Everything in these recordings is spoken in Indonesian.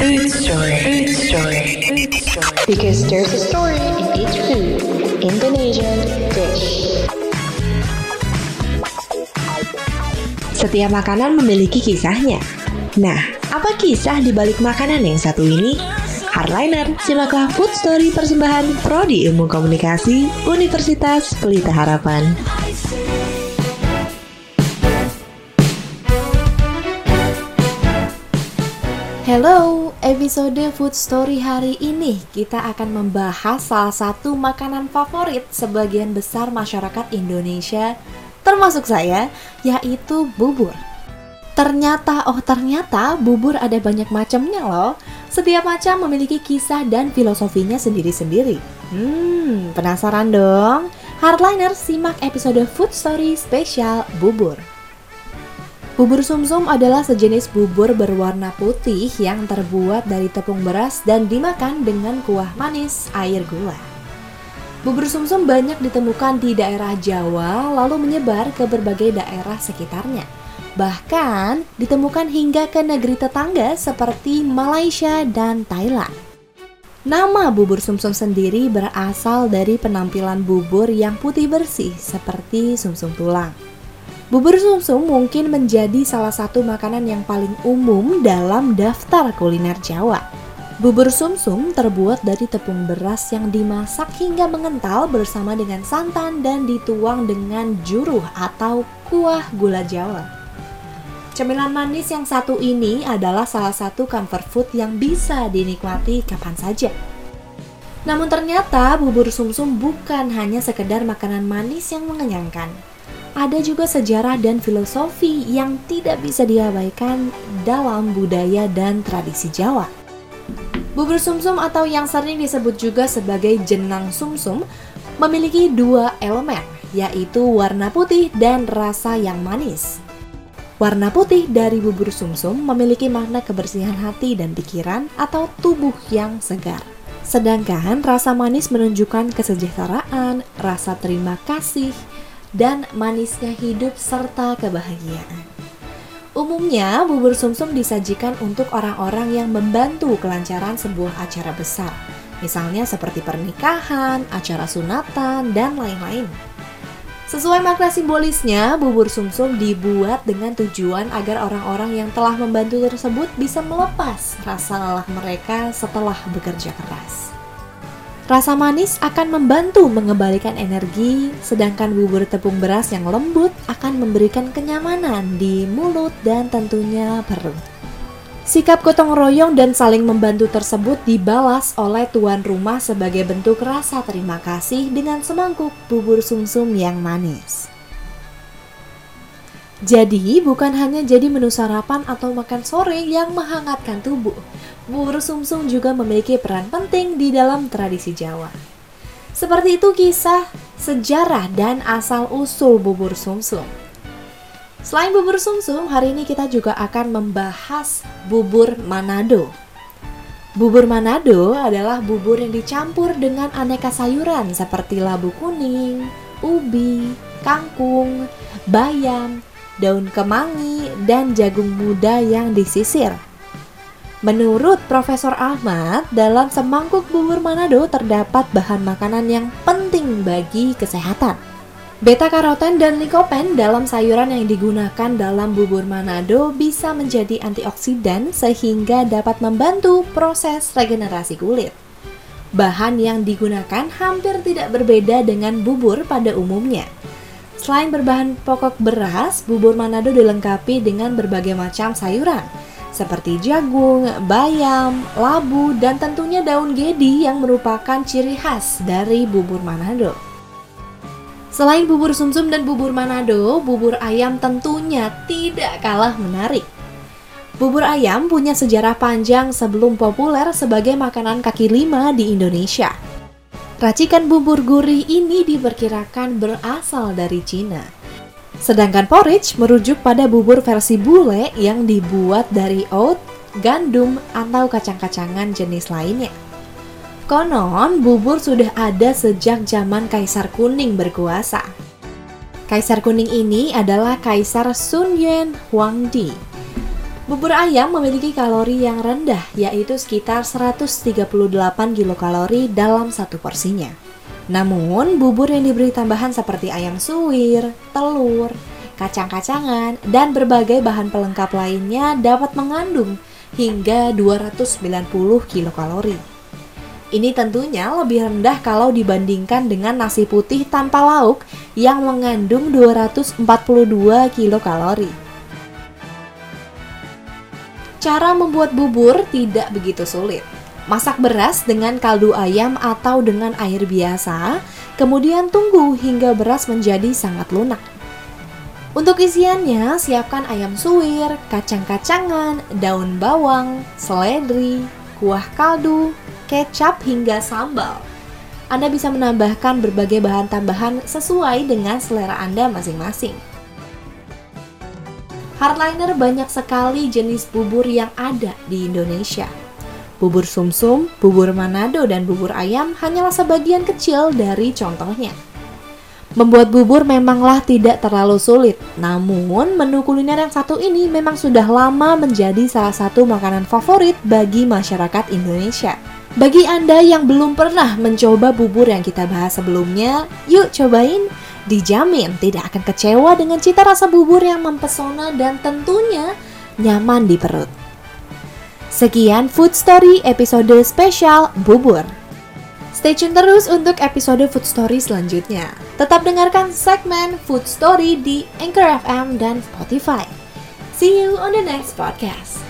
Food story. Food story. Food story. Because there's a story in each food. Indonesian dish. Setiap makanan memiliki kisahnya. Nah, apa kisah di balik makanan yang satu ini? Hardliner, simaklah Food Story persembahan Prodi Ilmu Komunikasi Universitas Pelita Harapan. Hello, episode Food Story hari ini kita akan membahas salah satu makanan favorit sebagian besar masyarakat Indonesia, termasuk saya, yaitu bubur. Ternyata, oh ternyata bubur ada banyak macamnya loh. Setiap macam memiliki kisah dan filosofinya sendiri-sendiri. Hmm, penasaran dong? Hardliner simak episode Food Story spesial bubur. Bubur sumsum adalah sejenis bubur berwarna putih yang terbuat dari tepung beras dan dimakan dengan kuah manis air gula. Bubur sumsum banyak ditemukan di daerah Jawa lalu menyebar ke berbagai daerah sekitarnya. Bahkan ditemukan hingga ke negeri tetangga seperti Malaysia dan Thailand. Nama bubur sumsum sendiri berasal dari penampilan bubur yang putih bersih seperti sumsum tulang. Bubur sumsum mungkin menjadi salah satu makanan yang paling umum dalam daftar kuliner Jawa. Bubur sumsum terbuat dari tepung beras yang dimasak hingga mengental bersama dengan santan dan dituang dengan juruh atau kuah gula Jawa. Cemilan manis yang satu ini adalah salah satu comfort food yang bisa dinikmati kapan saja. Namun ternyata bubur sumsum bukan hanya sekedar makanan manis yang mengenyangkan ada juga sejarah dan filosofi yang tidak bisa diabaikan dalam budaya dan tradisi Jawa. Bubur sumsum atau yang sering disebut juga sebagai jenang sumsum memiliki dua elemen, yaitu warna putih dan rasa yang manis. Warna putih dari bubur sumsum memiliki makna kebersihan hati dan pikiran atau tubuh yang segar. Sedangkan rasa manis menunjukkan kesejahteraan, rasa terima kasih, dan manisnya hidup serta kebahagiaan. Umumnya, bubur sumsum disajikan untuk orang-orang yang membantu kelancaran sebuah acara besar, misalnya seperti pernikahan, acara sunatan, dan lain-lain. Sesuai makna simbolisnya, bubur sumsum dibuat dengan tujuan agar orang-orang yang telah membantu tersebut bisa melepas rasa lelah mereka setelah bekerja keras. Rasa manis akan membantu mengembalikan energi, sedangkan bubur tepung beras yang lembut akan memberikan kenyamanan di mulut dan tentunya perut. Sikap gotong royong dan saling membantu tersebut dibalas oleh tuan rumah sebagai bentuk rasa terima kasih dengan semangkuk bubur sumsum yang manis. Jadi, bukan hanya jadi menu sarapan atau makan sore yang menghangatkan tubuh. Bubur sumsum juga memiliki peran penting di dalam tradisi Jawa. Seperti itu kisah, sejarah, dan asal-usul bubur sumsum. Selain bubur sumsum, hari ini kita juga akan membahas bubur Manado. Bubur Manado adalah bubur yang dicampur dengan aneka sayuran seperti labu kuning, ubi, kangkung, bayam, daun kemangi, dan jagung muda yang disisir. Menurut Profesor Ahmad, dalam semangkuk bubur Manado terdapat bahan makanan yang penting bagi kesehatan. Beta karoten dan likopen dalam sayuran yang digunakan dalam bubur Manado bisa menjadi antioksidan sehingga dapat membantu proses regenerasi kulit. Bahan yang digunakan hampir tidak berbeda dengan bubur pada umumnya. Selain berbahan pokok beras, bubur Manado dilengkapi dengan berbagai macam sayuran seperti jagung, bayam, labu, dan tentunya daun gedi yang merupakan ciri khas dari bubur Manado. Selain bubur sumsum dan bubur Manado, bubur ayam tentunya tidak kalah menarik. Bubur ayam punya sejarah panjang sebelum populer sebagai makanan kaki lima di Indonesia. Racikan bubur gurih ini diperkirakan berasal dari Cina. Sedangkan porridge merujuk pada bubur versi bule yang dibuat dari oat, gandum, atau kacang-kacangan jenis lainnya. Konon, bubur sudah ada sejak zaman Kaisar Kuning berkuasa. Kaisar Kuning ini adalah Kaisar Sun Yuan Huangdi. Bubur ayam memiliki kalori yang rendah, yaitu sekitar 138 kilokalori dalam satu porsinya. Namun, bubur yang diberi tambahan seperti ayam suwir, telur, kacang-kacangan, dan berbagai bahan pelengkap lainnya dapat mengandung hingga 290 kilokalori. Ini tentunya lebih rendah kalau dibandingkan dengan nasi putih tanpa lauk yang mengandung 242 kilokalori. Cara membuat bubur tidak begitu sulit. Masak beras dengan kaldu ayam atau dengan air biasa, kemudian tunggu hingga beras menjadi sangat lunak. Untuk isiannya, siapkan ayam suwir, kacang-kacangan, daun bawang, seledri, kuah kaldu, kecap hingga sambal. Anda bisa menambahkan berbagai bahan tambahan sesuai dengan selera Anda masing-masing. Hardliner banyak sekali jenis bubur yang ada di Indonesia. Bubur sumsum, bubur manado, dan bubur ayam hanyalah sebagian kecil dari contohnya. Membuat bubur memanglah tidak terlalu sulit, namun menu kuliner yang satu ini memang sudah lama menjadi salah satu makanan favorit bagi masyarakat Indonesia. Bagi Anda yang belum pernah mencoba bubur yang kita bahas sebelumnya, yuk cobain! Dijamin tidak akan kecewa dengan cita rasa bubur yang mempesona dan tentunya nyaman di perut. Sekian Food Story episode spesial bubur. Stay tune terus untuk episode Food Story selanjutnya. Tetap dengarkan segmen Food Story di Anchor FM dan Spotify. See you on the next podcast.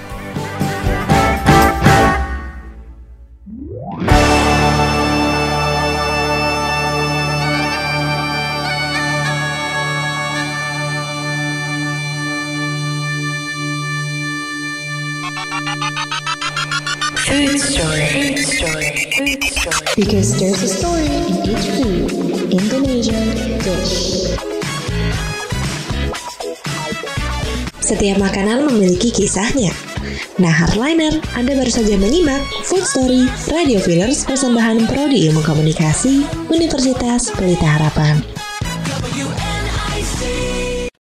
Food story. Food story. Food story. Because there's a story in each food. Indonesian dish. Setiap makanan memiliki kisahnya. Nah, Hardliner, Anda baru saja menyimak Food Story Radio Fillers persembahan Prodi Ilmu Komunikasi Universitas Pelita Harapan.